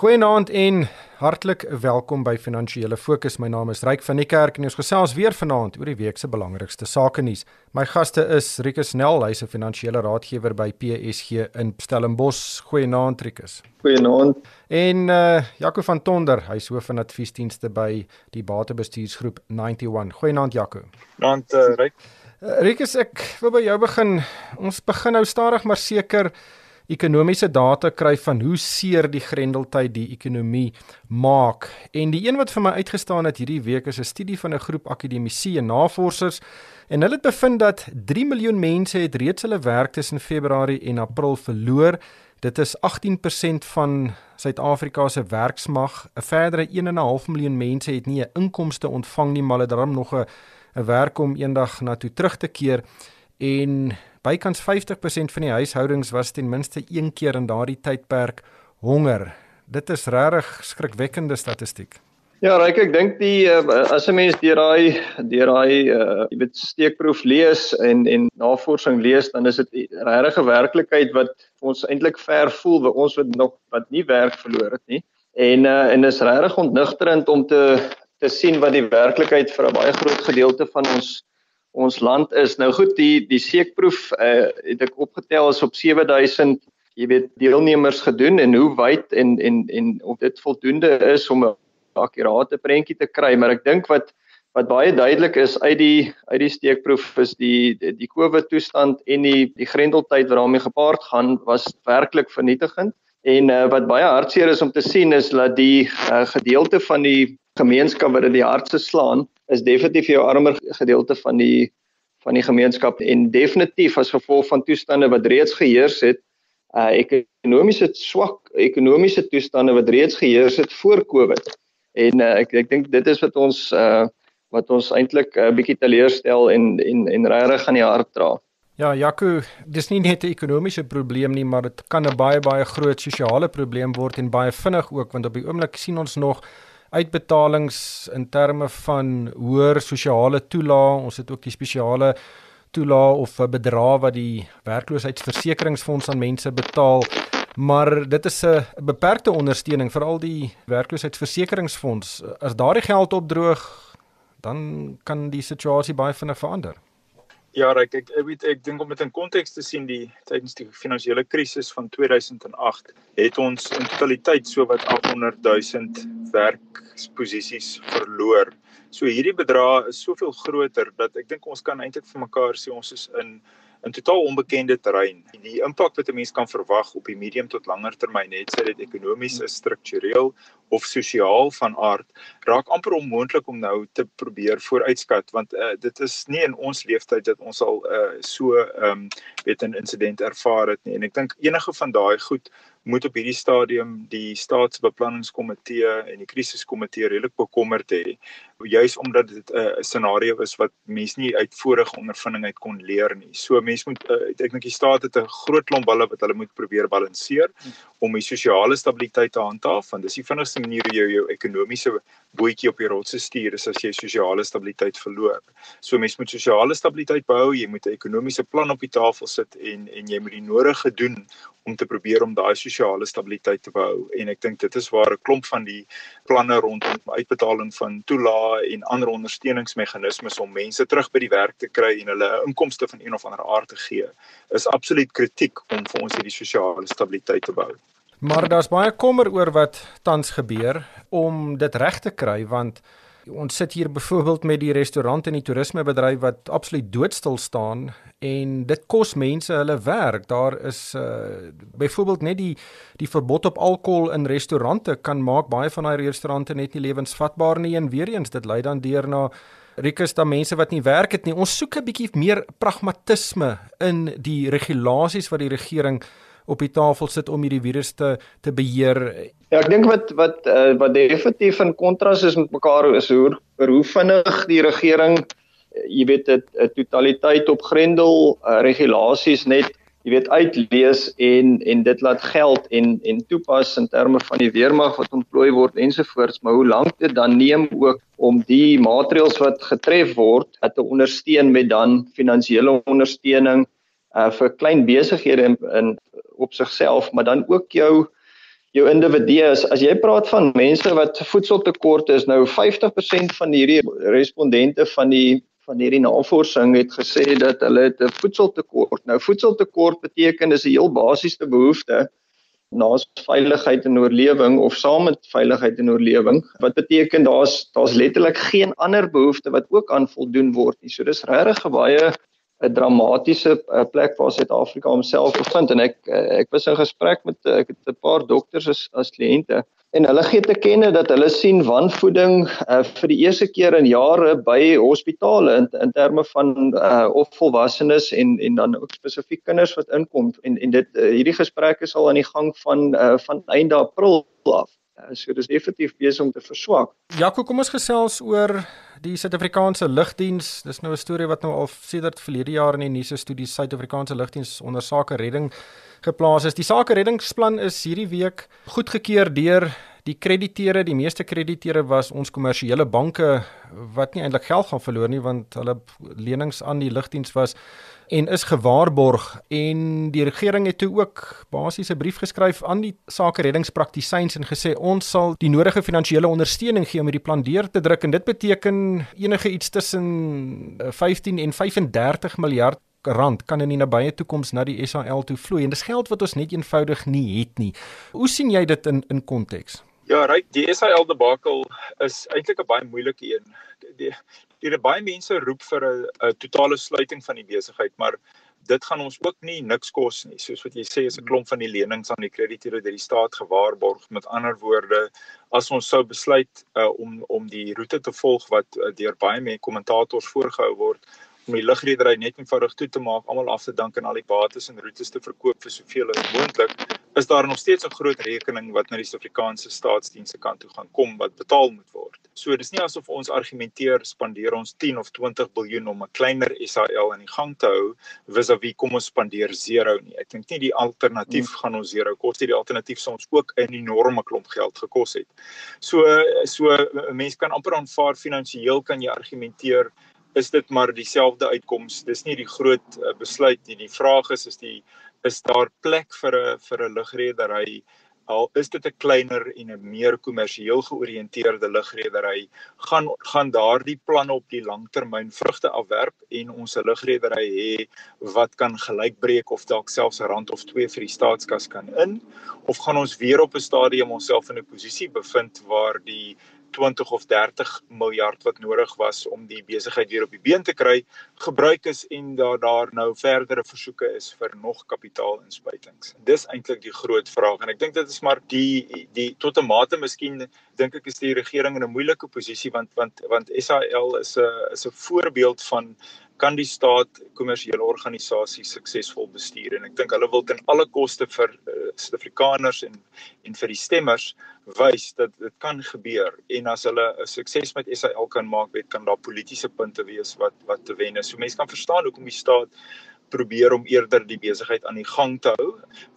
Goeienaand en hartlik welkom by Finansiële Fokus. My naam is Ryk van die Kerk en ons gesels weer vanaand oor die week se belangrikste sake nuus. My gaste is Rikus Nel, hy's 'n finansiële raadgewer by PSG in Stellenbosch. Goeienaand Rikus. Goeienaand. En uh Jaco van Tonder, hy's hoof van adviesdienste by die batebestuursgroep 91. Goeienaand Jaco. Goeienaand uh, Ryk. Uh, Rikus, ek wil by jou begin. Ons begin nou stadig maar seker ekonomiese data kry van hoe seer die grendeltyd die ekonomie maak. En die een wat vir my uitgestaan het hierdie week is 'n studie van 'n groep akademici en navorsers en hulle het bevind dat 3 miljoen mense het reeds hulle werk tussen Februarie en April verloor. Dit is 18% van Suid-Afrika se werksmag. 'n Verdere 1.5 miljoen mense het nie 'n inkomste ontvang nie, maar hulle het darm nog 'n 'n werk om eendag na toe terug te keer en Bykans 50% van die huishoudings was ten minste een keer in daardie tydperk honger. Dit is regtig skrikwekkende statistiek. Ja, Ryk, ek dink die uh, as 'n mens deur daai deur daai uh, jy weet steekproef lees en en navorsing lees, dan is dit regtig 'n werklikheid wat ons eintlik ver voel by ons wat nog wat nie werk verloor het nie. En uh, en is regtig ontnigterend om te te sien wat die werklikheid vir 'n baie groot gedeelte van ons ons land is. Nou goed, die die seekproef uh, het ek opgetel is op 7000 jy weet deelnemers gedoen en hoe wyd en en en of dit voldoende is om 'n akkurate prentjie te kry, maar ek dink wat wat baie duidelik is uit die uit die steekproef is die die, die COVID toestand en die die grendeltyd wat daarmee gepaard gaan was werklik vernietigend. En uh, wat baie hartseer is om te sien is dat die uh, gedeelte van die gemeenskap wat dit die hardste slaan is definitief jou armer gedeelte van die van die gemeenskap en definitief as gevolg van toestande wat reeds geheers het uh ekonomiese swak ekonomiese toestande wat reeds geheers het voor Covid. En uh, ek ek dink dit is wat ons uh wat ons eintlik 'n uh, bietjie teleurstel en en en regtig aan die hart dra. Ja, Jaco, dis nie net 'n ekonomiese probleem nie, maar dit kan 'n baie baie groot sosiale probleem word en baie vinnig ook want op die oomblik sien ons nog uitbetalings in terme van hoër sosiale toelaag. Ons het ook die spesiale toelaag of 'n bedrag wat die werkloosheidsversekeringsfonds aan mense betaal. Maar dit is 'n beperkte ondersteuning vir al die werkloosheidsversekeringsfonds. As daardie geld opdroog, dan kan die situasie baie vinnig verander. Ja, ek ek ek weet ek dink om dit in konteks te sien die tydens die finansiële krisis van 2008 het ons in totaliteit so wat 800 000 werksposisies verloor. So hierdie bedrag is soveel groter dat ek dink ons kan eintlik vir mekaar sê ons is in in totaal onbekende terrein. Die impak wat 'n mens kan verwag op die medium tot langer termyn, het sy dit ekonomies, struktureel of sosiaal van aard, raak amper onmoontlik om nou te probeer vooruitskat want uh, dit is nie in ons leeftyd dat ons al uh, so ehm um, weet 'n insident ervaar het nie. En ek dink enige van daai goed moet op hierdie stadium die staatsbeplanningskomitee en die krisiskomitee redelik bekommerd hê juis omdat dit 'n uh, scenario is wat mense nie uit vorige ondervinding uit kon leer nie. So mense moet uh, ek dink die staat het 'n groot klomp balle wat hulle moet probeer balanseer om die sosiale stabiliteit te handhaaf want dis die vinnigste manier hoe jy jou ekonomiese bootjie op die rotse stuur is as jy sosiale stabiliteit verloor. So mense moet sosiale stabiliteit behou, jy moet 'n ekonomiese plan op die tafel sit en en jy moet die nodige doen om te probeer om daai sosiale stabiliteit te behou en ek dink dit is waar 'n klomp van die planne rondom uitbetaling van toelaat en ander ondersteuningsmeganismes om mense terug by die werk te kry en hulle inkomste van een of ander aard te gee, is absoluut kritiek om vir ons hierdie sosiale stabiliteit te bou. Maar daar's baie kommer oor wat tans gebeur om dit reg te kry want ons sit hier byvoorbeeld met die restaurant en die toerismebedryf wat absoluut doodstil staan en dit kos mense hulle werk. Daar is uh byvoorbeeld net die die verbod op alkohol in restaurante kan maak baie van daai restaurante net nie lewensvatbaar nie en weer eens dit lei dan deur na Rikus da mense wat nie werk het nie. Ons soek 'n bietjie meer pragmatisme in die regulasies wat die regering op die tafel sit om hierdie virus te te beheer? Ja, ek dink wat wat uh, wat definitief in kontras is met mekaar is hoe hoe vinnig die regering uh, jy weet 'n totaliteit op grendel uh, regulasies net jy weet uitlees en en dit laat geld en en toepas in terme van die weermag wat ontplooi word ensovoorts. Maar hoe lank dit dan neem ook om die maatreëls wat getref word te ondersteun met dan finansiële ondersteuning uh, vir klein besighede in, in op sigself maar dan ook jou jou individue is as jy praat van mense wat voedseltekort is nou 50% van hierdie respondente van die van hierdie navorsing het gesê dat hulle 'n voedseltekort. Nou voedseltekort beteken dis 'n heel basiese behoefte naas veiligheid en oorlewing of saam met veiligheid en oorlewing. Wat beteken daar's daar's letterlik geen ander behoefte wat ook aan voldoen word nie. So dis regtig 'n baie 'n dramatiese eh, plek waar Suid-Afrika homself bevind en ek eh, ek was in gesprek met ek het 'n paar dokters as as kliënte en hulle gee te kenne dat hulle sien wanvoeding uh, vir die eerste keer in jare by hospitale in, in terme van uh, of volwassenes en en dan ook spesifiek kinders wat inkom en en dit uh, hierdie gesprekke sal aan die gang van uh, van einde April af. Uh, so dis definitief besig om te verswak. Jaco, kom ons gesels oor die Suid-Afrikaanse lugdiens. Dis nou 'n storie wat nou al sedert verlede jaar in die nuus is toe die Suid-Afrikaanse lugdiens onder sake redding geplaas is. Die sake reddingsplan is hierdie week goedgekeur deur die krediteure. Die meeste krediteure was ons kommersiële banke wat nie eintlik geld gaan verloor nie want hulle lenings aan die lugdiens was en is gewaarborg en die regering het toe ook basies 'n brief geskryf aan die sake reddingspraktisyns en gesê ons sal die nodige finansiële ondersteuning gee om hierdie plan deur te druk en dit beteken enige iets tussen 15 en 35 miljard rand kan in die nabye toekoms na die SAL toe vloei en dis geld wat ons net eenvoudig nie het nie. Hoe sien jy dit in in konteks? Ja, reg, die SAL debakel is eintlik 'n baie moeilike een. Die die baie mense roep vir 'n totale sluiting van die besigheid, maar dit gaan ons ook nie niks kos nie. Soos wat jy sê, is 'n klomp van die lenings aan die krediteure deur die staat gewaarborg. Met ander woorde, as ons sou besluit uh, om om die roete te volg wat uh, deur baie mense kommentators voorgehou word, om die lugredery net eenvoudig toe te maak, almal af te dank en al die bates en roetes te verkoop vir soveel as moontlik, is daar nog steeds 'n groot rekening wat na die Suid-Afrikaanse staatsdienste kant toe gaan kom wat betaal moet word. So dis nie asof ons argumenteer spandeer ons 10 of 20 miljard om 'n kleiner SAL aan die gang te hou vis-à-vis kom ons spandeer 0 nie. Ek dink nie die alternatief hmm. gaan ons 0 kos nie. Die alternatief sou ons ook 'n enorme klomp geld gekos het. So so mense kan amper aanvaar finansiëel kan jy argumenteer is dit maar dieselfde uitkoms. Dis nie die groot uh, besluit nie. Die vraag is is die is daar plek vir 'n vir 'n lugredery? Al is dit 'n kleiner en 'n meer kommersieel georiënteerde lugredery gaan gaan daardie planne op die langtermyn vrugte afwerp en ons 'n lugredery hê wat kan gelykbreek of dalk selfs 'n rand of 2 vir die staatskas kan in? Of gaan ons weer op 'n stadium onsself in 'n posisie bevind waar die 20 of 30 miljard wat nodig was om die besigheid weer op die been te kry gebruik is en daar daar nou verdere versoeke is vir nog kapitaalinspuitings. Dis eintlik die groot vraag en ek dink dit is maar die die tot 'n mate miskien dink ek is die regering in 'n moeilike posisie want want want SAL is 'n is 'n voorbeeld van kan die staat kommersiële organisasies suksesvol bestuur en ek dink hulle wil ten alle koste vir uh, Suid-Afrikaners en en vir die stemmers wys dat dit kan gebeur en as hulle 'n sukses met SAL kan maak, weet kan daar politieke punte wees wat wat te wen is. So mense kan verstaan hoekom die staat probeer om eerder die besigheid aan die gang te hou.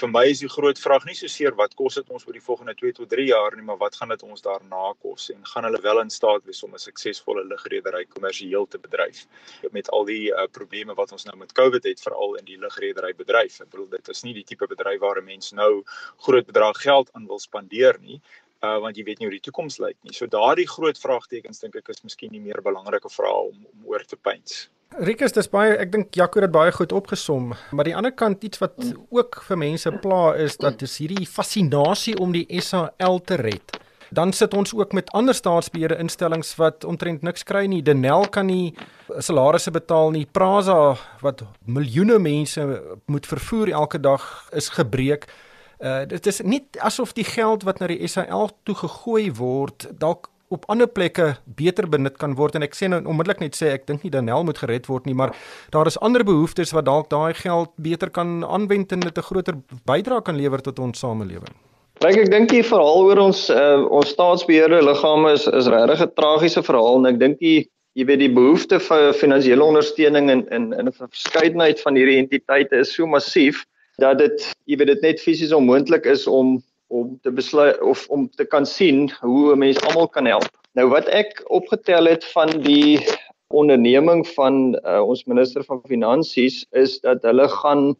Vir my is die groot vraag nie so seer wat kos dit ons vir die volgende 2 tot 3 jaar nie, maar wat gaan dit ons daarna kos en gaan hulle wel in staat wees om 'n suksesvolle lugredery kommersieel te bedryf met al die uh, probleme wat ons nou met COVID het veral in die lugredery bedryf. Ek bedoel dit is nie die tipe bedryf waar 'n mens nou groot bedrag geld aan wil spandeer nie. Uh, want jy weet nie hoe die toekoms lyk nie. So daardie groot vraagtekens dink ek is miskien die meer belangrike vraag om, om oor te pyns. Rikus, dis baie ek dink Jaco het baie goed opgesom, maar die ander kant iets wat ook vir mense pla is dat dis hierdie fascinasie om die SAL te red. Dan sit ons ook met ander staatsbeheerde instellings wat omtrent niks kry nie. Denel kan nie salarisse betaal nie. Prasa wat miljoene mense moet vervoer elke dag is gebreek. Uh dit is nie asof die geld wat na die SAL toe gegooi word dalk op ander plekke beter benut kan word en ek sê nou onmiddellik net sê ek dink nie Danel moet gered word nie maar daar is ander behoeftes wat dalk daai geld beter kan aanwend en dit 'n groter bydrae kan lewer tot ons samelewing. Kyk ek dink die verhaal oor ons uh, ons staatsbeheerde liggame is is regtig 'n tragiese verhaal en ek dink die jy weet die behoefte vir finansiële ondersteuning in in in 'n verskeidenheid van hierdie entiteite is so massief dat dit jy weet dit net fisies onmoontlik is om om te besluit of om te kan sien hoe 'n mens almal kan help. Nou wat ek opgetel het van die onderneming van uh, ons minister van finansies is dat hulle gaan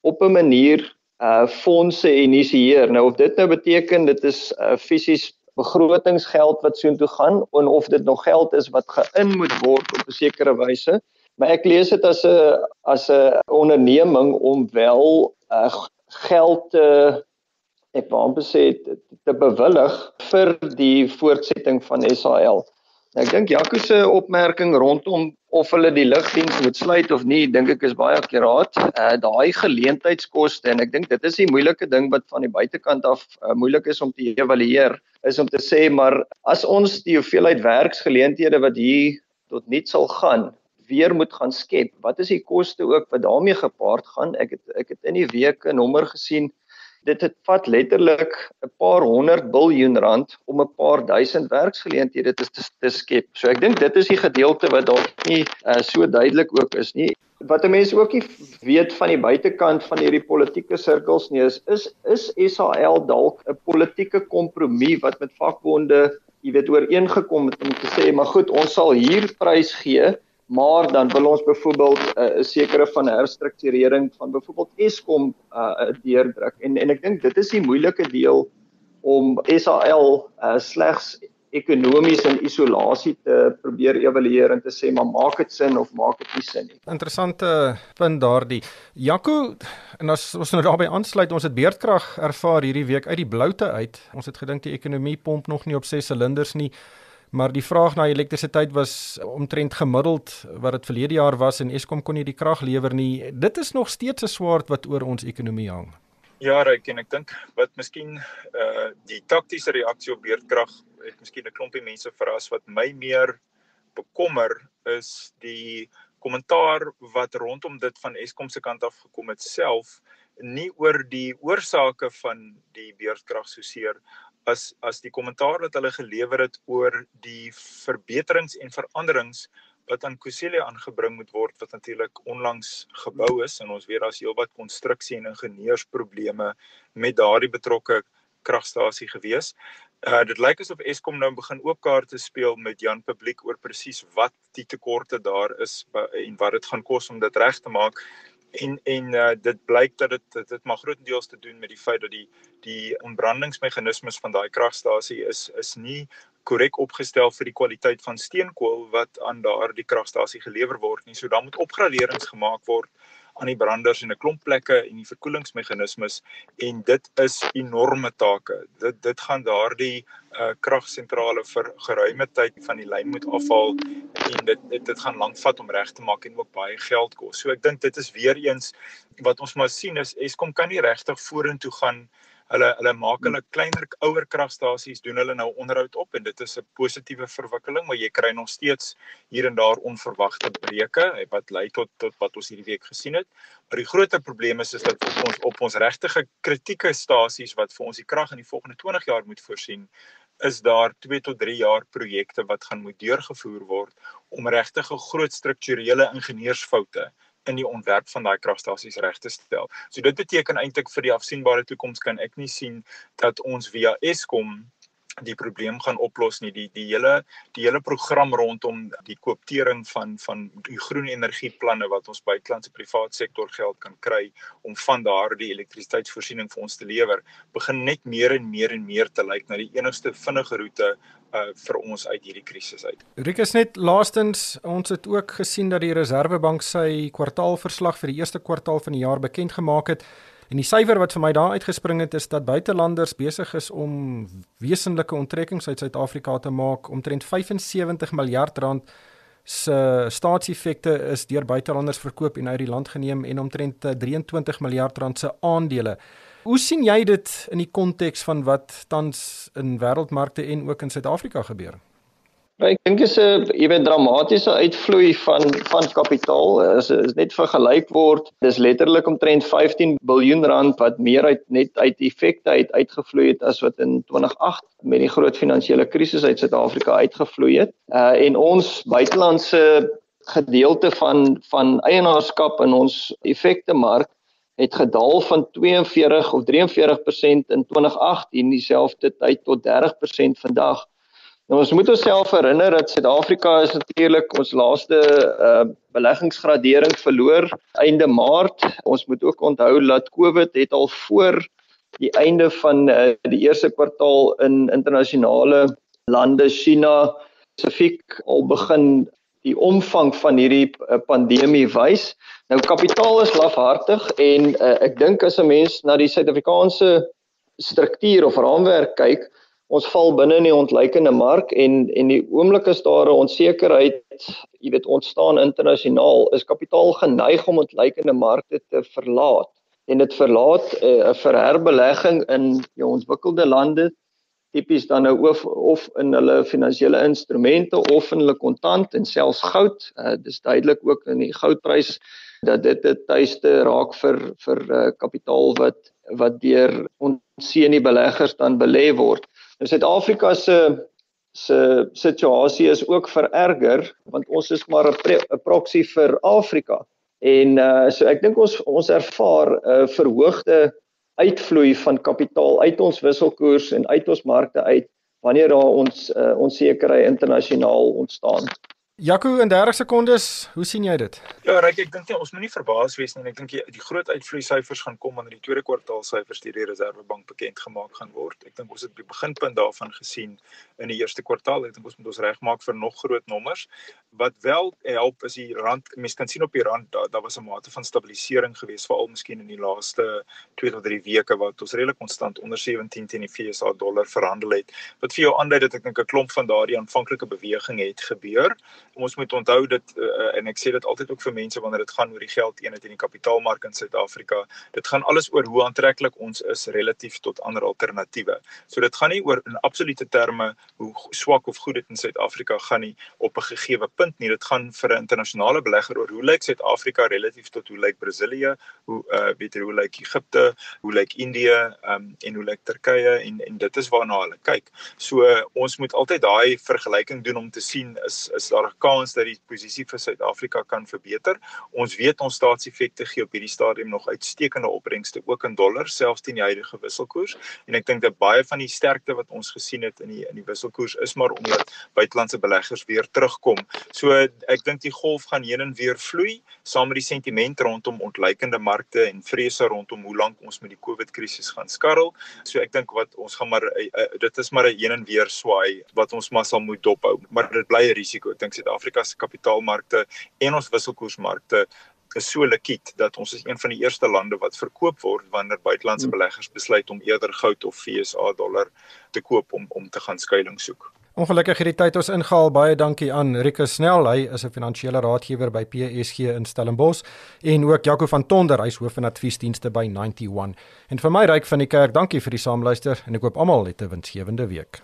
op 'n manier uh fondse initieer. Nou of dit nou beteken dit is uh fisies begrotingsgeld wat soontoe gaan en of dit nog geld is wat geïn moet word op 'n sekere wyse. Maar ek lees dit as 'n as 'n onderneming om wel uh geld te ek wou amper sê te, te bewillig vir die voortsetting van SAL. Ek dink Jaco se opmerking rondom of hulle die lugdiens moet sluit of nie, dink ek is baie akkuraat. Uh daai geleentheidskoste en ek dink dit is die moeilike ding wat van die buitekant af uh, moeilik is om te evalueer, is om te sê maar as ons die hoeveelheid werksgeleenthede wat hier tot nut sal gaan weer moet gaan skep. Wat is die koste ook wat daarmee gepaard gaan? Ek het ek het in die week 'n nommer gesien dit het vat letterlik 'n paar honderd miljard rand om 'n paar duisend werksgeleenthede te, te, te skep. So ek dink dit is die gedeelte wat dalk nie uh, so duidelik ook is nie. Wat 'n mens ook nie weet van die buitekant van hierdie politieke sirkels nie is is is SAL dalk 'n politieke kompromie wat met vakbonde, jy weet, ooreengekom het om te sê maar goed, ons sal hier prys gee maar dan wil ons byvoorbeeld eh, 'n uh, sekere van herstrukturering van byvoorbeeld Eskom uh, deurdruk en en ek dink dit is die moeilike deel om SAL uh, slegs ekonomies in isolasie te probeer evalueer en te sê maar maak dit sin of maak dit nie sin nie. Interessante punt daardie. Jaco, en as ons nou daarby aansluit, ons het beerdkrag ervaar hierdie week uit die bloute uit. Ons het gedink die ekonomie pomp nog nie op 6 silinders nie maar die vraag na elektrisiteit was omtrent gemiddeld wat dit verlede jaar was en Eskom kon nie die krag lewer nie. Dit is nog steeds 'n swaard wat oor ons ekonomie hang. Ja, ek en ek dink wat miskien uh die taktiese reaksie op beerdkrag het miskien 'n klompie mense verras wat my meer bekommer is die kommentaar wat rondom dit van Eskom se kant af gekom het self nie oor die oorsake van die beerdkrag so seer as as die kommentaar wat hulle gelewer het oor die verbeterings en veranderings wat aan Kusile aangebring moet word wat natuurlik onlangs gebou is en ons weet daar's heelwat konstruksie en ingenieursprobleme met daardie betrokke kragstasie gewees. Uh dit lyk asof Eskom nou begin oop kaarte speel met Jan Publiek oor presies wat die tekorte daar is en wat dit gaan kos om dit reg te maak en en uh, dit blyk dat dit dit, dit mag grootendeels te doen met die feit dat die die ontbrandingsmeganismes van daai kragstasie is is nie korrek opgestel vir die kwaliteit van steenkool wat aan daardie kragstasie gelewer word nie. So dan moet opgraderings gemaak word aan die branders en 'n klomp plekke en die verkoelingsmeganismes en dit is enorme take. Dit dit gaan daardie uh kragsentrale vir geruime tyd van die lyn moet afhaal en dit dit, dit gaan lank vat om reg te maak en ook baie geld kos. So ek dink dit is weer eens wat ons maar sien is Eskom kan nie regtig vorentoe gaan hulle hulle maak hulle kleiner ouer kragstasies doen hulle nou onderhoud op en dit is 'n positiewe verwikkeling maar jy kry nog steeds hier en daar onverwagte breuke wat lei tot tot wat ons hierdie week gesien het. Maar die groter probleem is is dat op ons op ons regtige kritieke stasies wat vir ons die krag in die volgende 20 jaar moet voorsien is daar 2 tot 3 jaar projekte wat gaan moet deurgevoer word om regtig 'n groot strukturele ingenieursfoute in die ontwerp van daai kragstasies reg te stel. So dit beteken eintlik vir die afsienbare toekoms kan ek nie sien dat ons via Eskom die probleem gaan oplos nie die die hele die hele program rondom die kooptering van van die groen energieplanne wat ons buitelandse privaat sektor geld kan kry om van daardie elektrisiteitsvoorsiening vir ons te lewer begin net meer en meer en meer te lyk na die enigste vinnige roete uh, vir ons uit hierdie krisis uit. Rikus net laastens ons het ook gesien dat die Reserwebank sy kwartaalverslag vir die eerste kwartaal van die jaar bekend gemaak het En die syfer wat vir my daar uitgespring het is dat buitelanders besig is om wesenlike onttrekkings uit Suid-Afrika te maak. Omtrent 75 miljard rand se staatseffekte is deur buitelanders verkoop en uit die land geneem en omtrent 23 miljard rand se aandele. Hoe sien jy dit in die konteks van wat tans in wêreldmarkte en ook in Suid-Afrika gebeur? Nou, ek dink is 'n jy weet dramatiese uitvloei van van kapitaal is, is net vergelyk word. Dis letterlik omtrent 15 miljard rand wat meer uit net uit effekte uit uitgevloei het as wat in 2008 met die groot finansiële krisis uit Suid-Afrika uitgevloei het. Uh en ons buitelandse gedeelte van van eienaarskap in ons effekte mark het gedaal van 42 of 43% in 2018 dieselfde tyd tot 30% vandag. Nou ons moet onsself herinner dat Suid-Afrika is natuurlik ons laaste uh, beleggingsgradering verloor einde Maart. Ons moet ook onthou dat COVID het al voor die einde van uh, die eerste kwartaal in internasionale lande China spesifiek al begin die omvang van hierdie uh, pandemie wys. Nou kapitaal is lafhartig en uh, ek dink as 'n mens na die Suid-Afrikaanse struktuur of raamwerk kyk, ons val binne in die ontleikende mark en en die oomblik is daar 'n onsekerheid, jy weet ontstaan internasionaal, is kapitaal geneig om ontleikende markte te verlaat en dit verlaat eh, 'n uh, verherbelegging in die ontwikkelde lande tipies dan nou of of in hulle finansiële instrumente of in hulle kontant en selfs goud. Uh, dis duidelik ook in die goudprys dat dit 'n tuiste raak vir vir uh, kapitaal wat wat deur ons sien die beleggers dan belê word. Nou Suid-Afrika se se situasie is ook vererger want ons is maar 'n proxy vir Afrika. En uh so ek dink ons ons ervaar 'n uh, verhoogde uitvloei van kapitaal uit ons wisselkoers en uit ons markte uit wanneer daar ons uh, onsekerheid internasionaal ontstaan. Jaco in 30 sekondes, hoe sien jy dit? Ja, Ryk, ek dink nie ons moet nie verbaas wees nie. Ek dink die, die groot uitvloei syfers gaan kom wanneer die tweede kwartaal syfers deur die Reserwebank bekend gemaak gaan word. Ek dink ons het die beginpunt daarvan gesien in die eerste kwartaal. Ek dink ons moet ons regmaak vir nog groot nommers. Wat wel help is die rand, mense kan sien op die rand daar daar was 'n mate van stabilisering geweest veral miskien in die laaste 2 tot 3 weke wat ons redelik konstant onder 17 teen die FSA dollar verhandel het. Wat vir jou aandui dat ek dink 'n klomp van daardie aanvanklike beweging het gebeur ons moet onthou dat uh, en ek sê dit altyd ook vir mense wanneer dit gaan oor die geldeenheid en die kapitaalmark in Suid-Afrika, dit gaan alles oor hoe aantreklik ons is relatief tot ander alternatiewe. So dit gaan nie oor in absolute terme hoe swak of goed dit in Suid-Afrika gaan nie op 'n gegeewe punt nie. Dit gaan vir 'n internasionale belegger oor hoe lyk Suid-Afrika relatief tot hoe lyk Brasilië, hoe uh weet jy hoe lyk Egipte, hoe lyk Indië, um en hoe lyk Turkye en en dit is waarna hulle kyk. So uh, ons moet altyd daai vergelyking doen om te sien is is daar 'n kans dat die posisie vir Suid-Afrika kan verbeter. Ons weet ons staatseffekte gee op hierdie stadium nog uitstekende opbrengste ook in dollar selfs teen die huidige wisselkoers en ek dink dat baie van die sterkte wat ons gesien het in die in die wisselkoers is maar omdat buitelandse beleggers weer terugkom. So ek dink die golf gaan heen en weer vloei saam met die sentiment rondom ontleikende markte en vrese rondom hoe lank ons met die COVID krisis gaan skarrel. So ek dink wat ons gaan maar uh, uh, dit is maar 'n heen en weer swaai wat ons maar sal moet dophou. Maar dit bly 'n risiko. Ek dink Suid-Afrika se kapitaalmarkte en ons wisselkoersmarkte is so likwid dat ons is een van die eerste lande wat verkoop word wanneer buitelandse hmm. beleggers besluit om eerder goud of FSA dollar te koop om om te gaan skuilings soek. Ongelukkig het die tyd ons ingehaal. Baie dankie aan Rico Snell. Hy is 'n finansiële raadgewer by PSG in Stellenbosch en ook Jaco van Tonder, hy's hoof van adviesdienste by 91. En vir my ryk van die kerk, dankie vir die saamluister en ek hoop almal het 'n winsgewende week.